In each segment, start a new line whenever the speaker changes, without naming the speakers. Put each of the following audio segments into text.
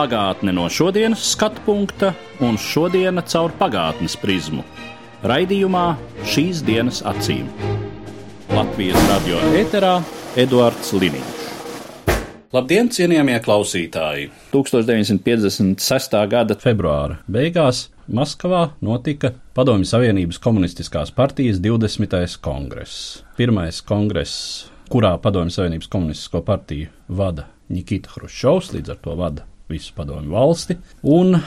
Pagātne no šodienas skatu punkta un šodienas caur pagātnes prizmu. Raidījumā šīs dienas acīm. Latvijas radio eterā Eduards Liniņš. Labdien, cienījamie klausītāji! 1956. gada februāra beigās Maskavā notika Padomju Savienības komunistiskās partijas 20. kongress. Pirmais kongress, kurā Padomju Savienības komunistisko partiju vada Nikita Hruščovs, līdz ar to vada visu padomju valsti. Un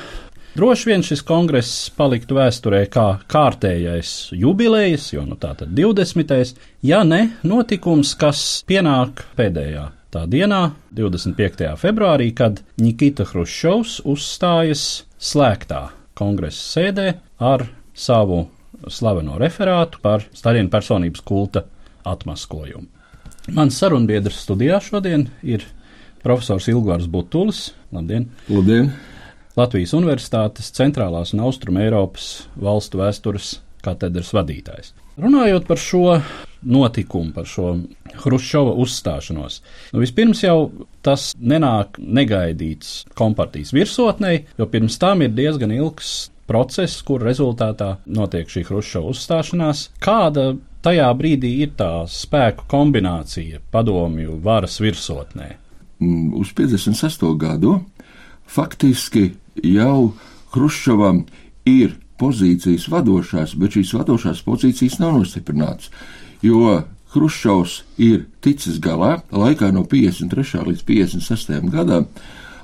Droši vien šis kongress paliktu vēsturē kā kārtējais jubilejas, jo nu tā tad 20. ja ne notikums, kas pienāk pēdējā tā dienā, 25. februārī, kad Nikita Hruščovs uzstājas slēgtā kongresa sēdē ar savu slaveno referātu par Staļina personības kulta atmaskojumu. Mans sarunbiedrs studijā šodien ir profesors Ilgārs Butulis. Labdien!
Labdien!
Latvijas Universitātes centrālās un austrum Eiropas valstu vēstures katedras vadītājs. Runājot par šo notikumu, par šo Hruščova uzstāšanos, nu vispirms jau tas nenāk negaidīts kompartijas virsotnei, jo pirms tam ir diezgan ilgs process, kur rezultātā notiek šī Hruščova uzstāšanās. Kāda tajā brīdī ir tā spēku kombinācija padomju varas virsotnē?
Mm, Uz 56. gadu faktiski jau Hruščovam ir pozīcijas vadošās, bet šīs vadošās pozīcijas nav nostiprinātas. Jo Hruščovs ir ticis galā laikā no 53. līdz 56. gadam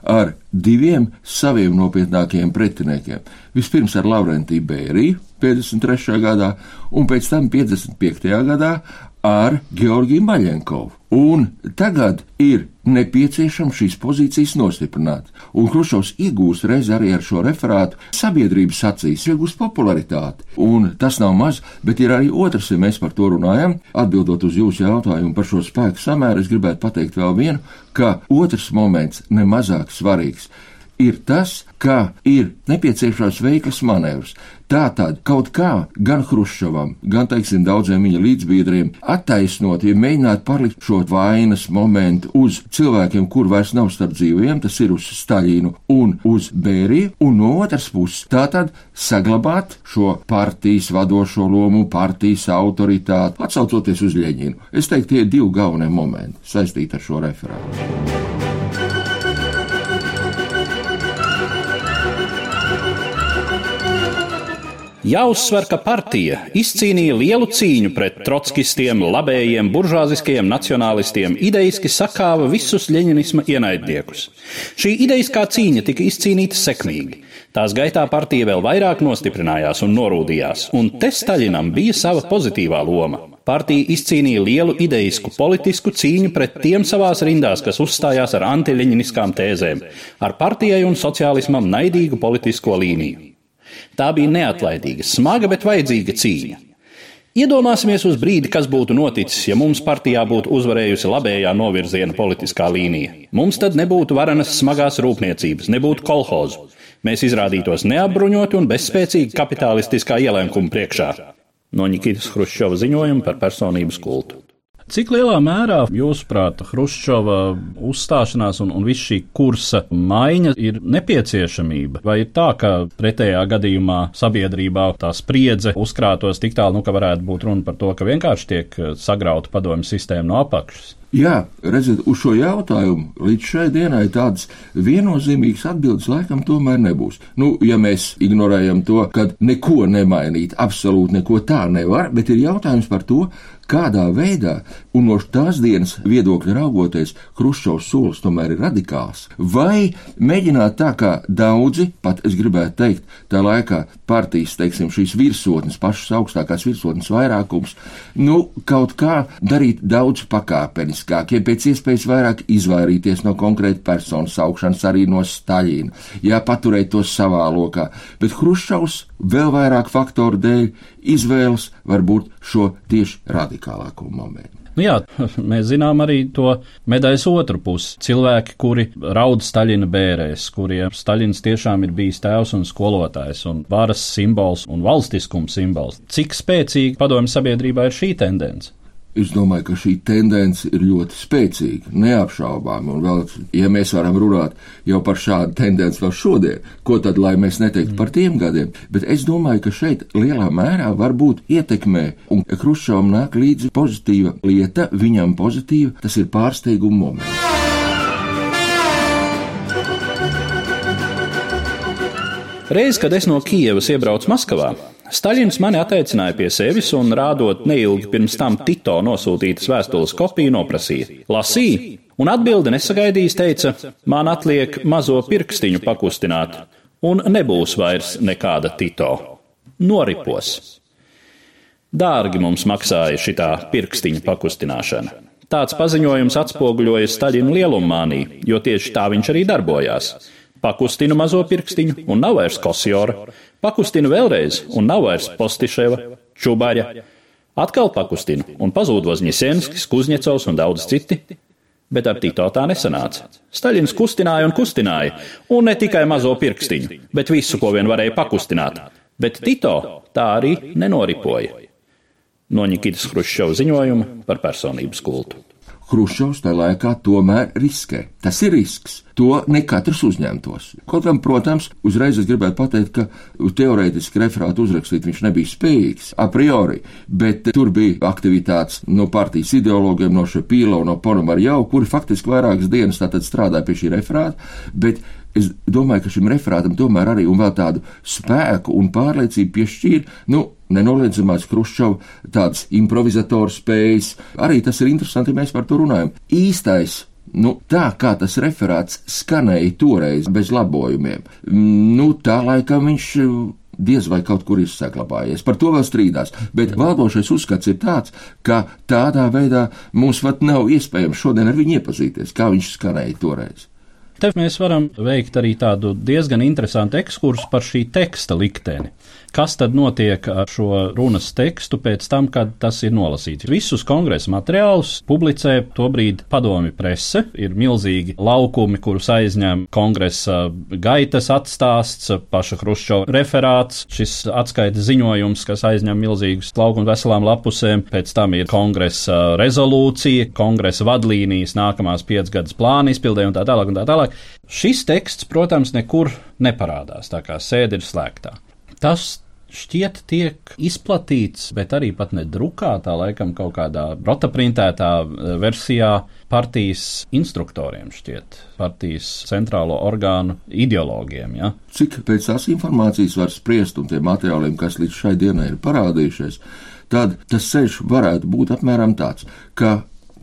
ar diviem saviem nopietnākajiem pretiniekiem. Vispirms ar Laurentiju Bēriju 53. gadā, un pēc tam 55. gadā ar Georgiju Maļenkovu. Un tagad ir nepieciešams šīs pozīcijas nostiprināt. Un Hruščovs iegūst reiz arī ar šo referātu sabiedrības acīs, iegūst popularitāti. Un tas nav maz, bet ir arī otrs, ja mēs par to runājam. Atbildot uz jūsu jautājumu par šo spēku samēru, es gribētu pateikt vēl vienu, ka otrs moments nemazāk svarīgs ir tas, ka ir nepieciešams veikls manevrs. Tātad kaut kā gan Hruščovam, gan, teiksim, daudziem viņa līdzbiedriem attaisnot, ja mēģināt palikt šo vainas momentu uz cilvēkiem, kur vairs nav starp dzīviem, tas ir uz Staļinu un uz Bēriju, un no otras puses tātad saglabāt šo partijas vadošo lomu, partijas autoritāti, atsaucoties uz Ļeņinu. Es teiktu, tie ir divi galvenie momenti saistīti ar šo referātu.
Jāuzsver, ka partija izcīnīja lielu cīņu pret trotskistiem, labējiem, buržāziskajiem nacionālistiem, idejiski sakāva visus ļeņinisma ienaidniekus. Šī idejiskā cīņa tika izcīnīta sekmīgi. Tās gaitā partija vēl vairāk nostiprinājās un norūdījās, un te Staļinam bija sava pozitīvā loma. Partija izcīnīja lielu ideisku politisku cīņu pret tiem savās rindās, kas uzstājās ar antiļeņiniskām tēzēm, ar partijai un sociālismam naidīgu politisko līniju. Tā bija neatlaidīga, smaga, bet vajadzīga cīņa. Iedomāsimies uz brīdi, kas būtu noticis, ja mums partijā būtu uzvarējusi labējā novirziena politiskā līnija. Mums tad nebūtu varenas smagās rūpniecības, nebūtu kolhozu. Mēs izrādītos neapbruņoti un bezspēcīgi kapitalistiskā ielēkuma priekšā. No Nikitas Hruščova ziņojuma par personības kultu. Cik lielā mērā, jūsuprāt, Hruščova uzstāšanās un, un viss šī kursa maiņa ir nepieciešamība? Vai ir tā, ka pretējā gadījumā sabiedrībā tā spriedze uzkrātos tik tālu, nu, ka varētu būt runa par to, ka vienkārši tiek sagrauta padomju sistēma no apakšas?
Jā, redziet, uz šo jautājumu līdz šai dienai tādas viennozīmīgas atbildes laikam tomēr nebūs. Nu, ja mēs ignorējam to, ka neko nemainīt, absolūti neko tā nevar, bet ir jautājums par to, kādā veidā, un no tās dienas viedokļa raugoties, Hruščovs solis tomēr ir radikāls. Vai mēģināt tā, kā daudzi, pat es gribētu teikt, tā laikā partijas, teiksim, šīs virsotnes, pašas augstākās virsotnes vairākums, nu, kaut kā darīt daudz pakāpeniski personiskākiem, pēc iespējas vairāk izvairīties no konkrēta personu saukšanas, arī no Staļina, jā, paturēt to savā lokā, bet Hruščovs vēl vairāk faktoru dēļ izvēlas varbūt šo tieši radikālāko momentu.
Nu jā, mēs zinām arī to medaļas otru pusi. Cilvēki, kuri raud Staļina bērēs, kuriem Staļins tiešām ir bijis tēvs un skolotājs un varas simbols un valstiskums simbols. Cik spēcīga padomju sabiedrībā ir šī tendence?
Es domāju, ka šī tendence ir ļoti spēcīga, neapšaubām. Un vēl, ja mēs varam runāt jau par šādu tendenci vēl šodien, ko tad, lai mēs neteiktu par tiem gadiem, bet es domāju, ka šeit lielā mērā var būt ietekmē, un Kruščovam nāk līdzi pozitīva lieta, viņam pozitīva, tas ir pārsteiguma moments.
Reiz, kad es no Kijavas iebraucu Maskavā, Staļins mani atteicināja pie sevis un, rādot neilgi pirms tam Tito nosūtītas vēstules kopiju, noprasīja: Lasīja, un atbildi nesagaidījis, teica: Man atliek mazo pirkstiņu pakustināt, un nebūs vairs nekāda Tito. Noripos. Dārgi mums maksāja šitā pirkstiņa pakustināšana. Tāds paziņojums atspoguļoja Staļina lielumānī, jo tieši tā viņš arī darbojās. Pakustinu mazo pirkstiņu, un nav vairs kosjora. Pakustinu vēlreiz, un nav vairs postiševa, čubaļa. Atkal pakustinu, un pazūd Vozņisenskis, Kuzņecovs un daudz citi. Bet ar Tito tā nesanāca. Staļins kustināja un kustināja, un ne tikai mazo pirkstiņu, bet visu, ko vien varēja pakustināt. Bet Tito tā arī nenoripoja. No Nikitas Hruščova ziņojuma par personības kultu.
Hruščovs tajā laikā tomēr riskē. Tas ir risks. To ne katrs uzņemtos. Kaut gan, protams, uzreiz es gribētu pateikt, ka teorētiski referātu uzrakstīt viņš nebija spējīgs a priori, bet tur bija aktivitātes no partijas ideologiem, no Šepīla un no Ponomarjau, kuri faktiski vairākas dienas tātad strādāja pie šī referāta, bet es domāju, ka šim referātam tomēr arī un vēl tādu spēku un pārliecību piešķīra, nu, nenoliedzamās Kruščova tādas improvizatoru spējas. Arī tas ir interesanti, ja mēs par to runājam. Īstais Nu, tā kā tas referāts skanēja toreiz bez labojumiem, nu, tā laikam viņš diez vai kaut kur ir saglabājies. Par to vēl strīdās. Bet valdošais uzskats ir tāds, ka tādā veidā mums pat nav iespējams šodien ar viņu iepazīties, kā viņš skanēja toreiz.
Te mēs varam veikt arī tādu diezgan interesantu ekskursu par šī teksta likteni. Kas tad notiek ar šo runas tekstu pēc tam, kad tas ir nolasīts? Visus kongresa materiālus publicē tobrīd padomi prese, ir milzīgi laukumi, kurus aizņem kongresa gaitas atstāsts, paša Hruščova referāts, šis atskaites ziņojums, kas aizņem milzīgus laukumus veselām lapusēm, pēc tam ir kongresa rezolūcija, kongresa vadlīnijas nākamās piecgadas plāna izpildē un tā tālāk un tā tālāk. Šis teksts, protams, nekur neparādās, tā kā sēde ir slēgtā. Tas šķiet tiek izplatīts, bet arī pat ne drukātā, laikam kaut kādā rotaprintētā eh, versijā partijas instruktoriem šķiet, partijas centrālo orgānu ideologiem. Ja?
Cik pēc tās informācijas var spriest un tiem materiāliem, kas līdz šai dienai ir parādījušies, tad tas ceļš varētu būt apmēram tāds, ka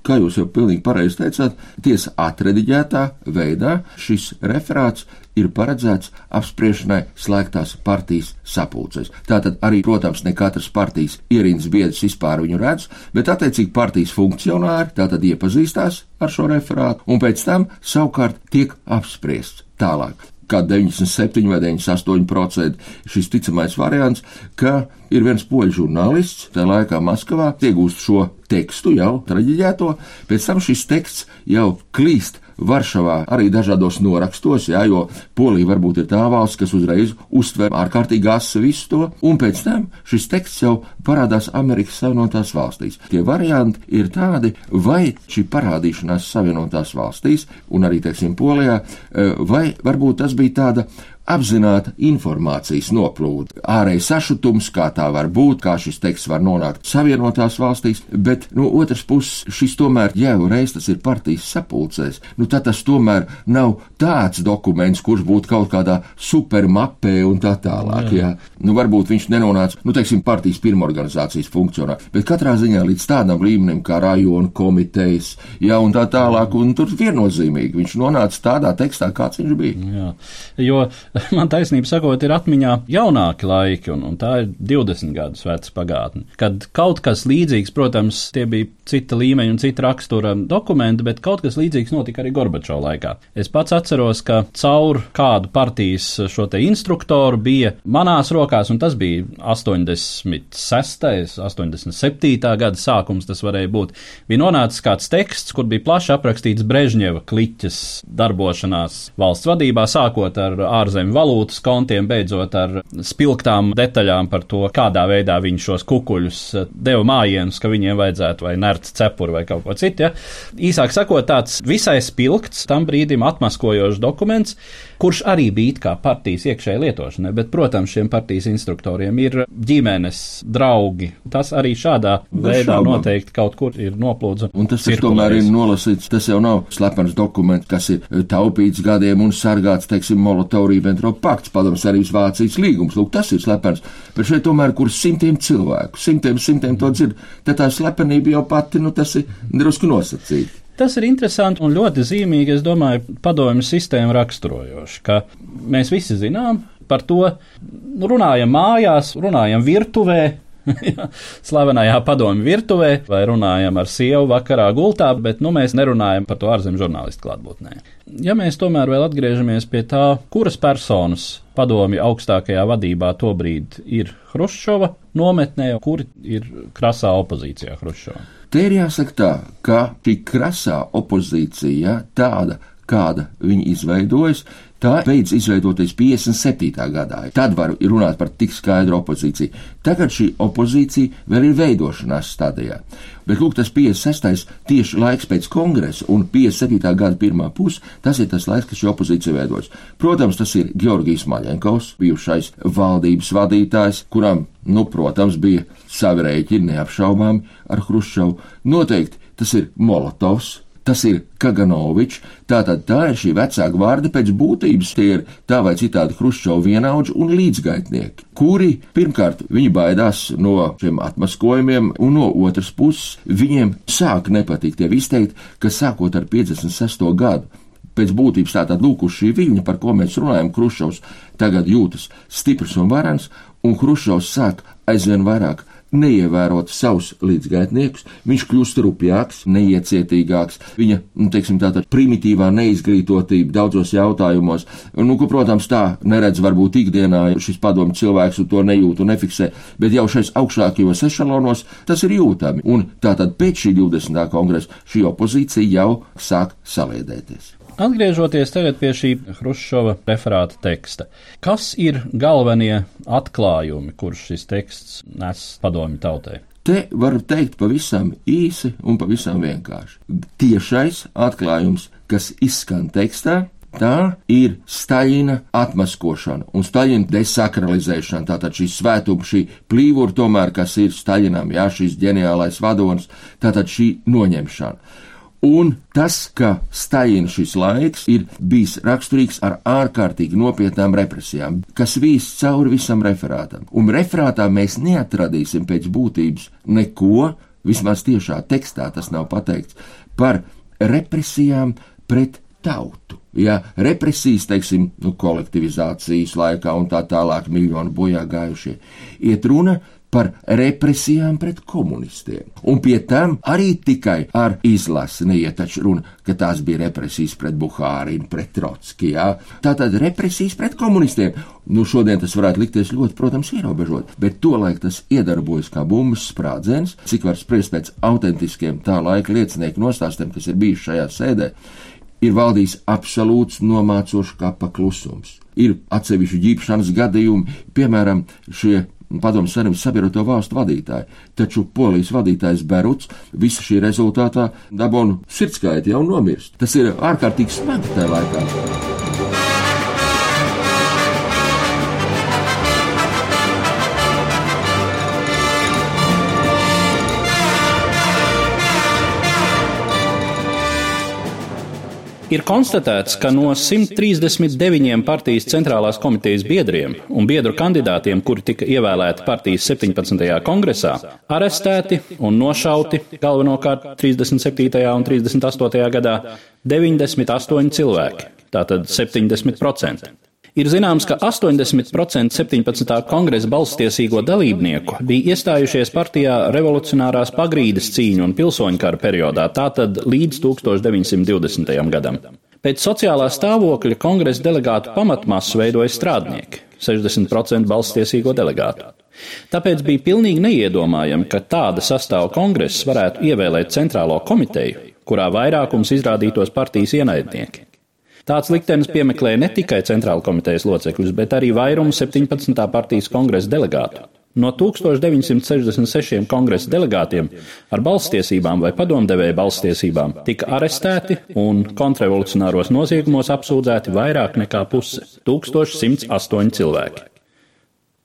kā jūs jau pilnīgi pareizi teicāt, tiesa atrediģētā veidā šis referāts ir paredzēts apspriešanai slēgtās partijas sapulcēs. Tātad arī, protams, ne katras partijas ierīnas biedrs vispār viņu redz, bet attiecīgi partijas funkcionāri tātad iepazīstās ar šo referātu un pēc tam savukārt tiek apspriests tālāk kā 97 vai 98% šis ticamais variants, ka ir viens poļu žurnālists, tajā laikā Maskavā, iegūst šo tekstu jau traģiģēto, pēc tam šis teksts jau klīst Varšavā arī dažādos norakstos, jā, jo Polija varbūt ir tā valsts, kas uzreiz uztver ārkārtīgi asa visu to, un pēc tam šis teksts jau parādās Amerikas Savienotās valstīs. Tie varianti ir tādi, vai šī parādīšanās Savienotās valstīs, un arī, teiksim, Polijā, eh, vai varbūt tas bija tāda apzināta informācijas noplūde, ārējais sašutums, kā tā var būt, kā šis teksts var nonākt Savienotās valstīs, bet no otras puses šis tomēr jau reiz tas ir partijas sapulcēs, nu tad tas tomēr nav tāds dokuments, kurš būtu kaut kādā supermapē un tā tālāk, jā. jā. Nu varbūt viņš nenonāca, nu teiksim, partijas pirmorganizācijas funkcionā, bet katrā ziņā līdz tādam līmenim kā rajonu komitejas, jā, un tā tālāk, un tur viennozīmīgi viņš nonāca tādā tekstā, kāds viņš bija.
Jā, jo man taisnība sakot, ir atmiņā jaunāki laiki, un, un tā ir 20 gadus veca pagātne. Kad kaut kas līdzīgs, protams, tie bija cita līmeņa un cita rakstura dokumenti, bet kaut kas līdzīgs notika arī Gorbačova laikā. Es pats atceros, ka caur kādu partijas šo te instruktoru bija manās rokās, un tas bija 86. 87. gada sākums, tas varēja būt. Bija nonācis kāds teksts, kur bija plaši aprakstīts Brežņeva kliķes darbošanās valsts vadībā, sākot ar ārzemju valūtas kontiem, beidzot ar spilgtām detaļām par to, kādā veidā viņi šos kukuļus deva mājienus, ka viņiem vajadzētu vai nerts cepuri vai kaut ko citu. Ja? Īsāk sakot, tāds visai spilgts, tam brīdim atmaskojošs dokuments, kurš arī bija kā partijas iekšēji lietošanai, bet, protams, šiem partijas instruktoriem ir ģimenes, draugi. Tas arī šādā
Bez
veidā
šaubām.
noteikti kaut kur ir noplūdis.
Un tas taču tomēr ir nolasīts, tas jau nav slepens dokuments, kas ir eh, taupīts gadiem un sargāts, teiksim, Molotovu-Ribbentrop pakts, padomus arī Vācijas līgums. Lūk, tas ir slepens. Bet šeit tomēr, kur simtiem cilvēku, simtiem, simtiem to dzird, tad tā slepenība jau pati, nu, tas ir drusku nosacīta.
Tas ir interesanti un ļoti zīmīgi, es domāju, padomju sistēmu raksturojoši, ka mēs visi zinām par to, nu, runājam mājās, runājam virtuvē. jā, Slavenajā padomju virtuvē, vai runājam ar sievu vakarā gultā, bet nu, mēs nerunājam par to ārzemju žurnālistu klātbūtnē. Ja mēs tomēr vēl atgriežamies pie tā, kuras personas padomju augstākajā vadībā tobrīd ir Hruščova nometnē, kuri ir krasā opozīcijā Hruščovam.
Te ir jāsaka tā, ka šī krasā opozīcija, tāda, kāda viņa izveidojas, tā beidz izveidoties 57. gadā. Tad var runāt par tik skaidru opozīciju. Tagad šī opozīcija vēl ir veidošanās stadijā. Bet, lūk, tas 56. tieši laiks pēc kongresa un 57. gada pirmā puse, tas ir tas laiks, kad šī opozīcija veidojas. Protams, tas ir Georgijs Maļenkovs, bijušais valdības vadītājs, kuram, nu, protams, bija savi rēķini neapšaubāmi ar Hruščovu. Noteikti tas ir Molotovs, Tas ir Kaganovičs, tātad tā ir šī vecā gvarde pēc būtības, tie ir tā vai citādi Hruščova vienaudži un līdzgaitnieki, kuri pirmkārt viņi baidās no šiem atmaskojumiem, un no otras puses viņiem sāk nepatikt jau izteikt, ka sākot ar 56. gadu pēc būtības tātad lūk uz šī viļņa, par ko mēs runājam, Krušovs tagad jūtas stiprs un varans, un Krušovs sāk aizvien vairāk neievērot savus līdzgaitniekus, viņš kļūst rupjāks, neiecietīgāks, viņa, nu, teiksim, tāda primitīvā neizglītotība daudzos jautājumos, nu, ko, protams, tā neredz varbūt ikdienā šis padomu cilvēks un to nejūt un nefiksē, bet jau šais augšākajos ešalonos tas ir jūtami, un tātad pēc šī 20. kongresa šī opozīcija jau sāk saliedēties.
Atgriežoties tagad pie šī Hruščova referāta teksta, kas ir galvenie atklājumi, kurus šis teksts nes padomju tautai?
Te var teikt pavisam īsi un pavisam vienkārši. Tiešais atklājums, kas izskan tekstā, tā ir Staļina atmaskošana un Staļina desakralizēšana. Tātad šī svētuma, šī plīvura tomēr, kas ir Staļinam, jā, šis ģeniālais vadonis, tātad šī noņemšana. Un tas, ka Staļina šis laiks ir bijis raksturīgs ar ārkārtīgi nopietnām represijām, kas vīs cauri visam referātam. Un referātā mēs neatradīsim pēc būtības neko, vismaz tiešā tekstā tas nav pateikts, par represijām pret tautu. Ja represijas, teiksim, nu, kolektivizācijas laikā un tā tālāk miljonu bojā gājušie, iet runa par represijām pret komunistiem. Un pie tam arī tikai ar izlasi neiet runa, ka tās bija represijas pret Buhārinu, pret Trotski, jā. Tātad represijas pret komunistiem. Nu, šodien tas varētu likties ļoti, protams, ierobežot, bet tolaik tas iedarbojas kā bumbas sprādziens, cik var spriest pēc autentiskiem tā laika liecinieku nostāstiem, kas ir bijuši šajā sēdē ir valdījis absolūts nomācošs kapa klusums. Ir atsevišķi ģīpšanas gadījumi, piemēram, šie padomu savienības sabiedroto valstu vadītāji, taču polijas vadītājs Beruts visa šī rezultātā dabūna sirdskaiti jau nomirst. Tas ir ārkārtīgi smagi tajā laikā.
Ir konstatēts, ka no 139 partijas centrālās komitejas biedriem un biedru kandidātiem, kuri tika ievēlēti partijas 17. kongresā, arestēti un nošauti galvenokārt 37. un 38. gadā 98 cilvēki, tātad 70%. Ir zināms, ka 80% 17. kongresa balstiesīgo dalībnieku bija iestājušies partijā revolucionārās pagrīdes cīņu un pilsoņu kara periodā, tātad līdz 1920. gadam. Pēc sociālā stāvokļa kongresa delegātu pamatmasu veidoja strādnieki - 60% balstiesīgo delegātu. Tāpēc bija pilnīgi neiedomājami, ka tāda sastāva kongress varētu ievēlēt centrālo komiteju, kurā vairākums izrādītos partijas ienaidnieki. Tāds liktenis piemeklēja ne tikai centrāla komitejas locekļus, bet arī vairumu 17. partijas kongresa delegātu. No 1966 kongresa delegātiem ar balstiesībām vai padomdevēja balstiesībām tika arestēti un kontrrevolucionāros noziegumos apsūdzēti vairāk nekā puse - 1108 cilvēki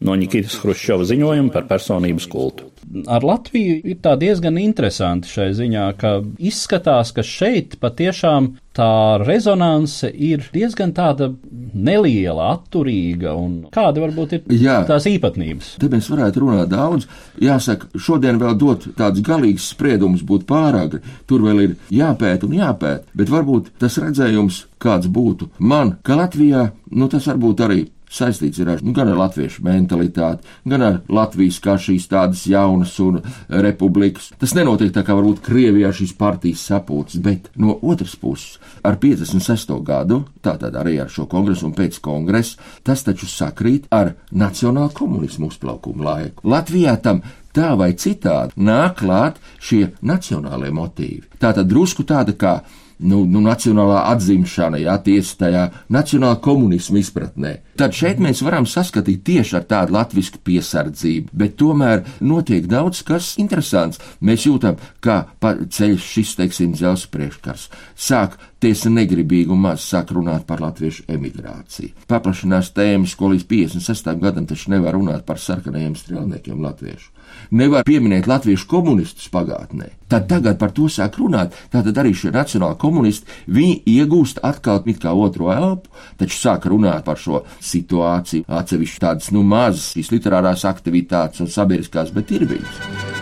no Nikitas Hruščova ziņojuma par personības kultu. Ar Latviju ir tā diezgan interesanti šai ziņā, ka izskatās, ka šeit patiešām tā rezonance ir diezgan tāda neliela, atturīga un kāda varbūt ir Jā, tās īpatnības.
Te mēs varētu runāt daudz. Jāsaka, šodien vēl dot tādus galīgus spriedumus būtu pāragri. Tur vēl ir jāpēt un jāpēt, bet varbūt tas redzējums, kāds būtu man, ka Latvijā, nu tas varbūt arī saistīts ir ar, nu, gan ar latviešu mentalitāti, gan ar Latvijas kā šīs tādas jaunas un republikas. Tas nenotiek tā kā varbūt Krievijā šīs partijas sapūtas, bet no otras puses ar 56. gadu, tātad arī ar šo kongresu un pēc kongresa, tas taču sakrīt ar nacionālu komunismu uzplaukumu laiku. Latvijā tam tā vai citādi nāk klāt šie nacionālie motīvi. Tātad drusku tāda kā nu, nu, nacionālā atzimšana, jā, tiesa tajā nacionālā komunisma izpratnē. Tad šeit mēs varam saskatīt tieši ar tādu latviešu piesardzību, bet tomēr notiek daudz kas interesants. Mēs jūtam, kā ceļš šis, teiksim, dzelzs priekškars. Sāk tiesa negribīgi un maz sāk runāt par latviešu emigrāciju. Paplašinās tēmas, ko līdz 56. gadam taču nevar runāt par sarkanajiem strēlniekiem latviešu nevar pieminēt latviešu komunistus pagātnē, tad tagad par to sāk runāt. Tātad arī šie nacionāli komunisti, viņi iegūst atkal it kā otro elpu, taču sāk runāt par šo situāciju, atsevišķi tādas, nu, mazas šīs literārās aktivitātes un sabiedriskās, bet ir bijis.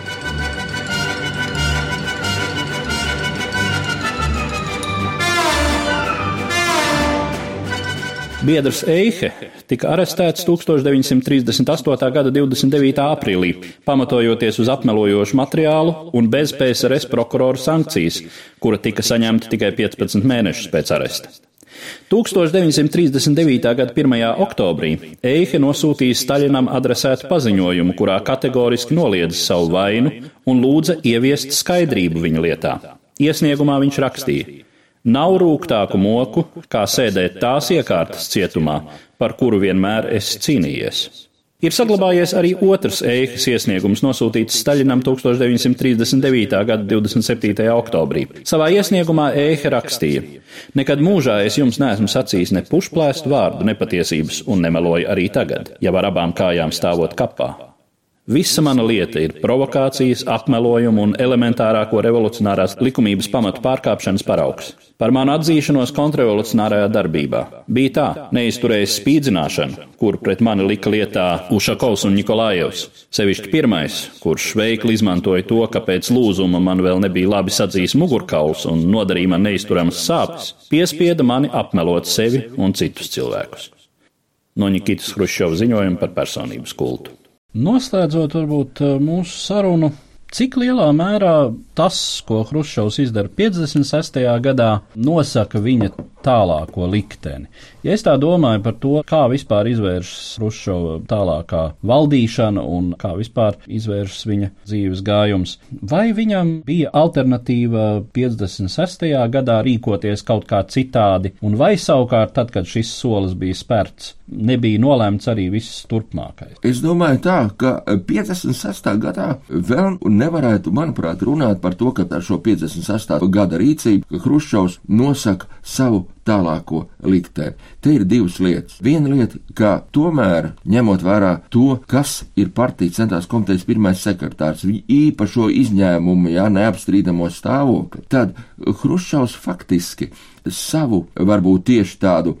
Biedrs Eihe tika arestēts 1938. gada 29. aprīlī, pamatojoties uz apmelojošu materiālu un bez PSRS prokurora sankcijas, kura tika saņemta tikai 15 mēnešus pēc aresta. 1939. gada 1. oktobrī Eihe nosūtīja Staļinam adresētu paziņojumu, kurā kategoriski noliedza savu vainu un lūdza ieviest skaidrību viņa lietā. Iesniegumā viņš rakstīja: Nav rūgtāku moku, kā sēdēt tās iekārtas cietumā, par kuru vienmēr esi cīnījies. Ir saglabājies arī otrs ēkas iesniegums, nosūtīts Staļinam 1939. gada 27. oktobrī. Savā iesniegumā ēka rakstīja: Nekad mūžā es jums neesmu sacījis ne pušplēstu vārdu nepatiesības un nemeloju arī tagad, ja ar abām kājām stāvot kapā. Visa mana lieta ir provokācijas, apmelojuma un elementārāko revolucionārās likumības pamatu pārkāpšanas paraugs. Par manu atzīšanos kontrrevolucionārajā darbībā bija tā, neizturējis spīdzināšanu, kuru pret mani lika lietā Ušakovs un Nikolājevs. Sevišķi pirmais, kurš veikli izmantoja to, ka pēc lūzuma man vēl nebija labi sadzījis mugurkauls un nodarīja man neizturamas sāpes, piespieda mani apmelot sevi un citus cilvēkus. No Nikitas Hruščova ziņojuma par personības kultu. Noslēdzot varbūt eh, mūsu sarunu, cik lielā mērā tas, ko Hruščovs izdara 56. gadā, nosaka viņa tālāko likteni. Ja es tā domāju par to, kā vispār izvēršas Hruščova tālākā valdīšana un kā vispār izvēršas viņa dzīves gājums, vai viņam bija alternatīva 56. gadā rīkoties kaut kā citādi, un vai savukārt tad, kad šis solis bija spērts, nebija nolēmts arī viss turpmākais?
Es domāju tā, ka 56. gadā vēl nevarētu, manuprāt, runāt par to, ka ar šo 56. gada rīcību, Hruščovs nosaka savu tālāko likteni. Te ir divas lietas. Viena lieta, ka tomēr, ņemot vērā to, kas ir partijas centrālās komitejas pirmais sekretārs, īpašo izņēmumu, jā, neapstrīdamo stāvokli, tad Hruščovs faktiski savu, varbūt tieši tādu,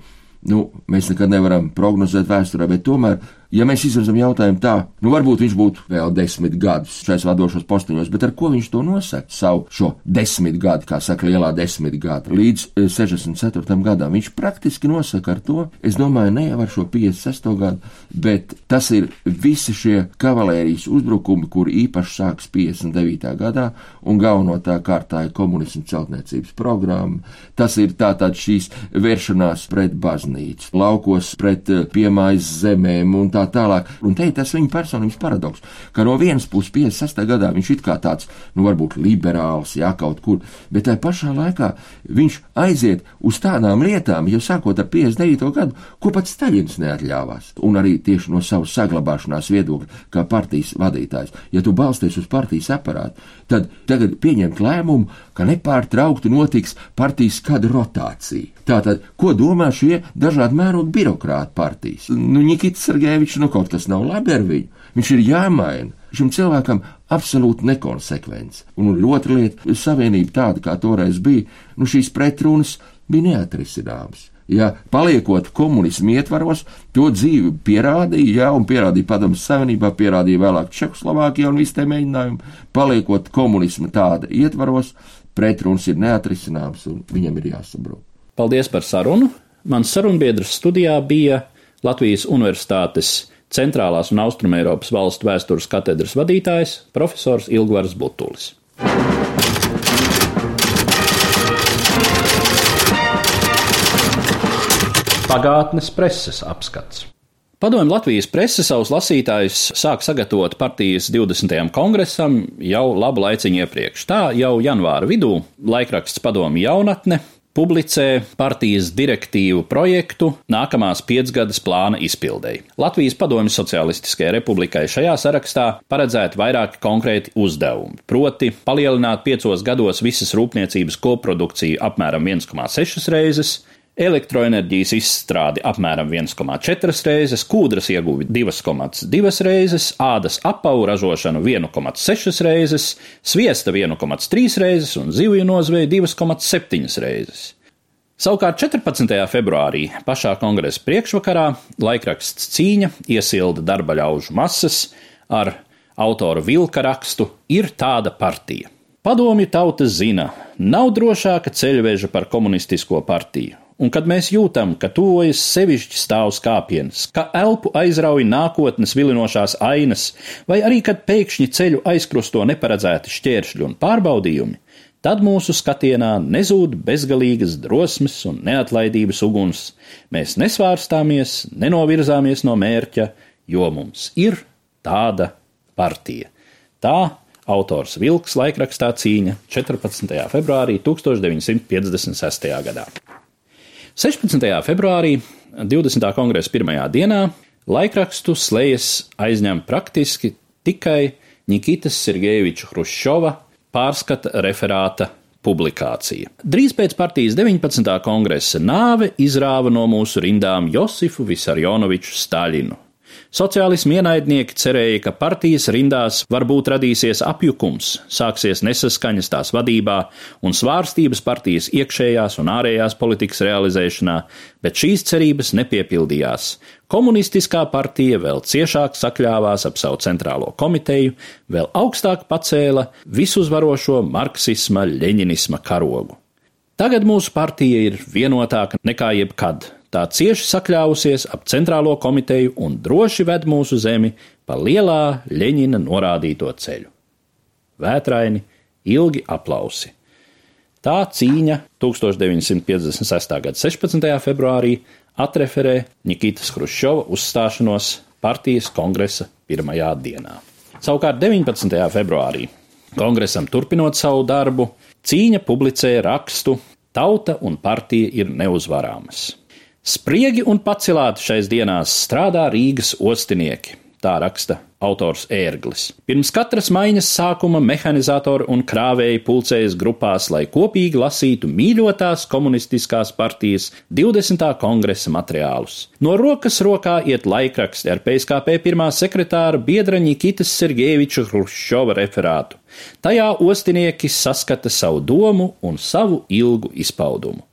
nu, mēs nekad nevaram prognozēt vēsturē, bet tomēr ja mēs izvirzam jautājumu tā, nu varbūt viņš būtu vēl desmit gadus šais vadošos posteņos, bet ar ko viņš to nosaka? Savu šo desmit gadu, kā saka, lielā desmit gadu, līdz 64. Eh, gadam. Viņš praktiski nosaka ar to, es domāju, ne jau ar šo 56. gadu, bet tas ir visi šie kavalērijas uzbrukumi, kur īpaši sāks 59. gadā, un galvenotā kārtā ir komunismu celtniecības programma. Tas ir tātad šīs vēršanās pret baznīcu, laukos pret eh, piemājas zemēm un tā tālāk. Un te ir tas viņa personības paradoks, ka no vienas puses 56. gadā viņš it kā tāds, nu varbūt liberāls, jā, kaut kur, bet tajā pašā laikā viņš aiziet uz tādām lietām, jau sākot ar 59. gadu, ko pats Staļins neatļāvās, un arī tieši no savas saglabāšanās viedokļa, kā partijas vadītājs. Ja tu balsties uz partijas aparātu, tad tagad pieņemt lēmumu, ka nepārtraukti notiks partijas kāda rotācija. Tātad, ko domā šie dažādi mērogi birokrāti partijas? Nu, Nikits Sergejevičs, nu kaut kas nav labi ar viņu. Viņš ir jāmaina. Šim cilvēkam absolūti nekonsekvents. Un otra lieta - savienība tāda, kā toreiz bija, nu šīs pretrunas bija neatrisināmas. Ja paliekot komunismu ietvaros, to dzīve pierādīja, jā, un pierādīja Padomus Savienībā, pierādīja vēlāk Čehoslovākijā un visi tie mēģinājumi. Paliekot komunismu tāda ietvaros, pretruns ir neatrisināms un viņam ir jāsabrūk.
Paldies par sarunu! Mans sarunbiedrs studijā bija Latvijas Universitātes Centrālās un Austrumēropas valstu vēstures katedras vadītājs profesors Ilgvars Butulis. Pagātnes preses apskats. Padomju Latvijas prese savus lasītājus sāk sagatavot partijas 20. kongresam jau labu laiciņu iepriekš. Tā jau janvāra vidū laikraksts Padomju jaunatne publicē partijas direktīvu projektu nākamās piecgadas plāna izpildēji. Latvijas Padomju Socialistiskajai republikai šajā sarakstā paredzēti vairāki konkrēti uzdevumi, proti palielināt piecos gados visas rūpniecības koprodukciju apmēram 1,6 reizes, elektroenerģijas izstrādi apmēram 1,4 reizes, kūdras ieguvi 2,2 reizes, ādas apavu ražošanu 1,6 reizes, sviesta 1,3 reizes un zivju nozveju 2,7 reizes. Savukārt 14. februārī pašā kongresa priekšvakarā laikraksts Cīņa iesilda darba ļaužu masas ar autoru vilka rakstu Ir tāda partija. Padomju tauta zina, nav drošāka ceļveža par komunistisko partiju un kad mēs jūtam, ka tuvojas sevišķi stāvs kāpiens, ka elpu aizrauj nākotnes vilinošās ainas, vai arī kad pēkšņi ceļu aizkrusto neparedzēti šķēršļi un pārbaudījumi, tad mūsu skatienā nezūd bezgalīgas drosmes un neatlaidības uguns. Mēs nesvārstāmies, nenovirzāmies no mērķa, jo mums ir tāda partija. Tā autors Vilks laikrakstā cīņa 14. februārī 1956. gadā. 16. februārī, 20. kongresa pirmajā dienā, laikrakstu slēdzas aizņem praktiski tikai Nikitas Sergejeviča Hruščova pārskata referāta publikācija. Drīz pēc partijas 19. kongresa nāve izrāva no mūsu rindām Josifu Visarjonoviču Staļinu, Sociālismu ienaidnieki cerēja, ka partijas rindās varbūt radīsies apjukums, sāksies nesaskaņas tās vadībā un svārstības partijas iekšējās un ārējās politikas realizēšanā, bet šīs cerības nepiepildījās. Komunistiskā partija vēl ciešāk sakļāvās ap savu centrālo komiteju, vēl augstāk pacēla visuzvarošo marksisma, leņinisma karogu. Tagad mūsu partija ir vienotāka nekā jebkad tā cieši sakļāvusies ap centrālo komiteju un droši ved mūsu zemi pa lielā Ļeņina norādīto ceļu. Vētraini, ilgi aplausi. Tā cīņa 1956. gada 16. februārī atreferē Nikitas Hruščova uzstāšanos partijas kongresa pirmajā dienā. Savukārt 19. februārī, kongresam turpinot savu darbu, cīņa publicēja rakstu Tauta un partija ir neuzvarāmas. Spriegi un pacilāti šais dienās strādā Rīgas ostinieki. Tā raksta autors Ērglis. Pirms katras maiņas sākuma mehanizatori un krāvēji pulcējas grupās, lai kopīgi lasītu mīļotās komunistiskās partijas 20. kongresa materiālus. No rokas rokā iet laikraksti ar PSKP pirmā sekretāra biedra Nikitas Sergejeviča Hruščova referātu. Tajā ostinieki saskata savu domu un savu ilgu izpaudumu.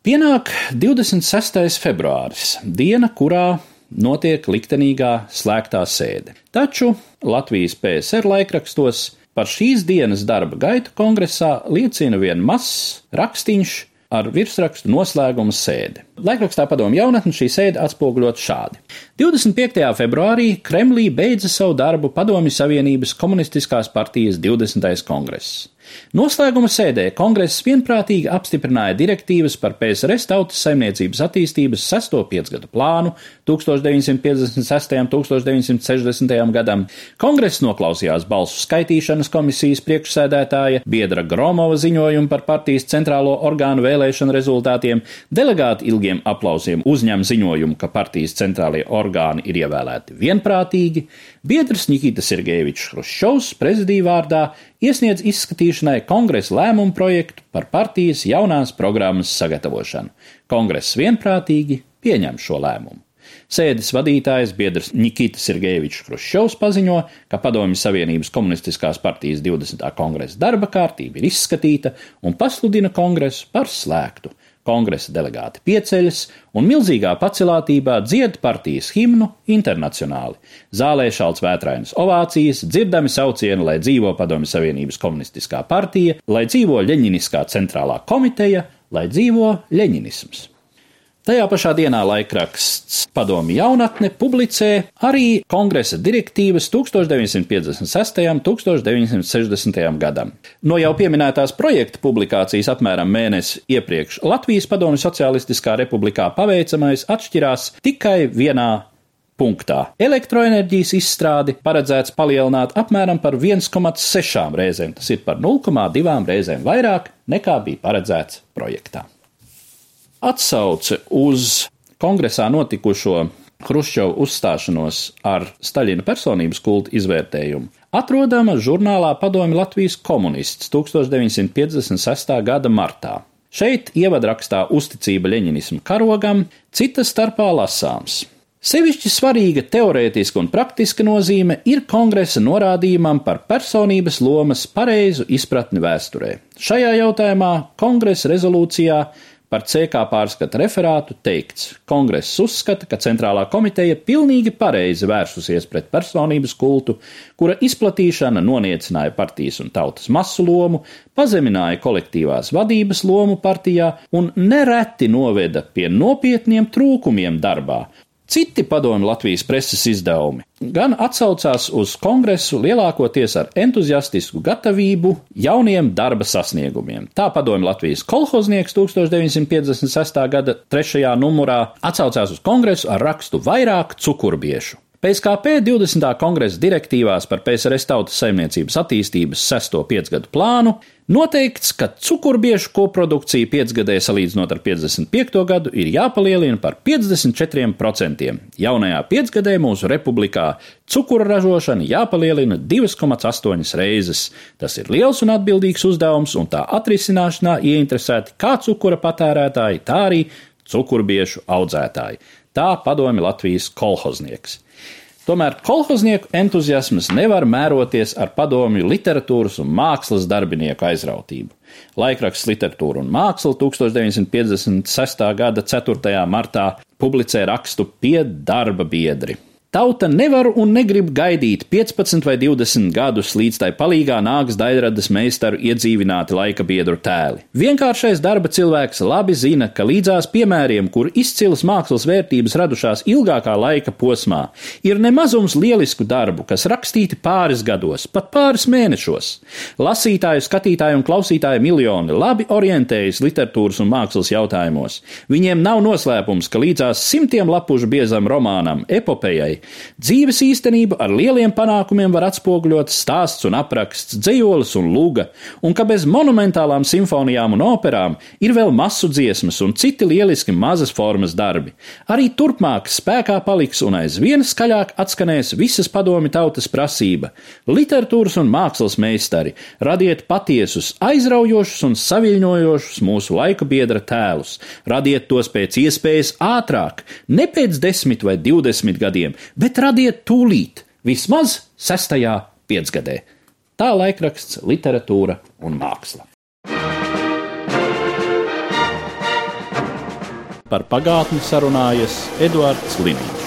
Pienāk 26. februāris, diena, kurā notiek liktenīgā slēgtā sēde. Taču Latvijas PSR laikrakstos par šīs dienas darba gaitu kongresā liecina vien mazs rakstīns ar virsrakstu noslēguma sēde. Laikrakstā padomu jaunatni šī sēde atspoguļot šādi. 25. februārī Kremlī beidza savu darbu Padomju Savienības komunistiskās partijas 20. kongress. Noslēguma sēdē kongress vienprātīgi apstiprināja direktīvas par PSRS tautas saimniecības attīstības sesto piecgadu plānu 1956. un 1960. gadam. Kongress noklausījās balsu skaitīšanas komisijas priekšsēdētāja Biedra Gromova ziņojumu par partijas centrālo orgānu vēlēšanu rezultātiem, delegāti ilgiem aplausiem uzņem ziņojumu, ka partijas centrālie orgāni ir ievēlēti vienprātīgi, Biedrs Nikita Sergejevičs Hruščovs prezidija vārdā iesniedz izskatīšanai kongresa lēmumu projektu par partijas jaunās programmas sagatavošanu. Kongress vienprātīgi pieņem šo lēmumu. Sēdes vadītājs biedrs Nikita Sergejevičs Hruščovs paziņo, ka Padomju Savienības komunistiskās partijas 20. kongresa darba kārtība ir izskatīta un pasludina kongresu par slēgtu. Kongresa delegāti pieceļas un milzīgā pacelātībā dzied partijas himnu internacionāli. Zālē šalts vētrainas ovācijas, dzirdami saucieni, lai dzīvo Padomju Savienības komunistiskā partija, lai dzīvo Ļeņiniskā centrālā komiteja, lai dzīvo Ļeņinisms. Tajā pašā dienā laikraksts Padomi jaunatne publicē arī kongresa direktīvas 1956. un 1960. gadam. No jau pieminētās projekta publikācijas apmēram mēnesi iepriekš Latvijas Padomju Socialistiskā republikā paveicamais atšķirās tikai vienā punktā. Elektroenerģijas izstrādi paredzēts palielināt apmēram par 1,6 reizēm, tas ir par 0,2 reizēm vairāk nekā bija paredzēts projektā. Atsauce uz kongresā notikušo Hruščova uzstāšanos ar Staļina personības kultu izvērtējumu atrodama žurnālā Padomi Latvijas komunists 1956. gada martā. Šeit ievadrakstā uzticība leņinismu karogam, cita starpā lasāms. Sevišķi svarīga teorētiska un praktiska nozīme ir kongresa norādījumam par personības lomas pareizu izpratni vēsturē. Šajā jautājumā kongresa rezolūcijā Par CK pārskata referātu teikts, kongress uzskata, ka centrālā komiteja pilnīgi pareizi vērsusies pret personības kultu, kura izplatīšana noniecināja partijas un tautas masu lomu, pazemināja kolektīvās vadības lomu partijā un nereti noveda pie nopietniem trūkumiem darbā, Citi padomi Latvijas preses izdevumi gan atsaucās uz kongresu lielākoties ar entuziastisku gatavību jauniem darba sasniegumiem. Tā padomi Latvijas kolhoznieks 1956. gada 3. numurā atsaucās uz kongresu ar rakstu vairāk cukurbiešu. PSKP 20. kongresa direktīvās par PSRS tautas saimniecības attīstības 6. piecgadu plānu noteikts, ka cukurbiešu koprodukcija piecgadē salīdzinot ar 55. gadu ir jāpalielina par 54%. Jaunajā piecgadē mūsu republikā cukura ražošana jāpalielina 2,8 reizes. Tas ir liels un atbildīgs uzdevums, un tā atrisināšanā ieinteresēti kā cukura patērētāji, tā arī cukurbiešu audzētāji. Tā padomi Latvijas kolhoznieks. Tomēr kolhoznieku entuziasms nevar mēroties ar padomju literatūras un mākslas darbinieku aizrautību. Laikraksts Literatūra un māksla 1956. gada 4. martā publicē rakstu pie darba biedri. Tauta nevar un negrib gaidīt 15 vai 20 gadus, līdz tai palīgā nāks daļradas meistaru iedzīvināti laika biedru tēli. Vienkāršais darba cilvēks labi zina, ka līdzās piemēriem, kur izcilas mākslas vērtības radušās ilgākā laika posmā, ir nemazums lielisku darbu, kas rakstīti pāris gados, pat pāris mēnešos. Lasītāju, skatītāju un klausītāju miljoni labi orientējas literatūras un mākslas jautājumos. Viņiem nav noslēpums, ka līdzās simtiem lapušu biezam romānam, epopējai, Dzīves īstenība ar lieliem panākumiem var atspoguļot stāsts un apraksts, dzējolis un lūga, un ka bez monumentālām simfonijām un operām ir vēl masu dziesmas un citi lieliski mazas formas darbi. Arī turpmāk spēkā paliks un aizvien skaļāk atskanēs visas padomi tautas prasība - literatūras un mākslas meistari, radiet patiesus, aizraujošus un saviļņojošus mūsu laika biedra tēlus, radiet tos pēc iespējas ātrāk, ne pēc desmit vai divdesmit gadiem, bet radiet tūlīt, vismaz sestajā piecgadē. Tā laikraksts literatūra un māksla. Par pagātni sarunājas Eduards Līniju.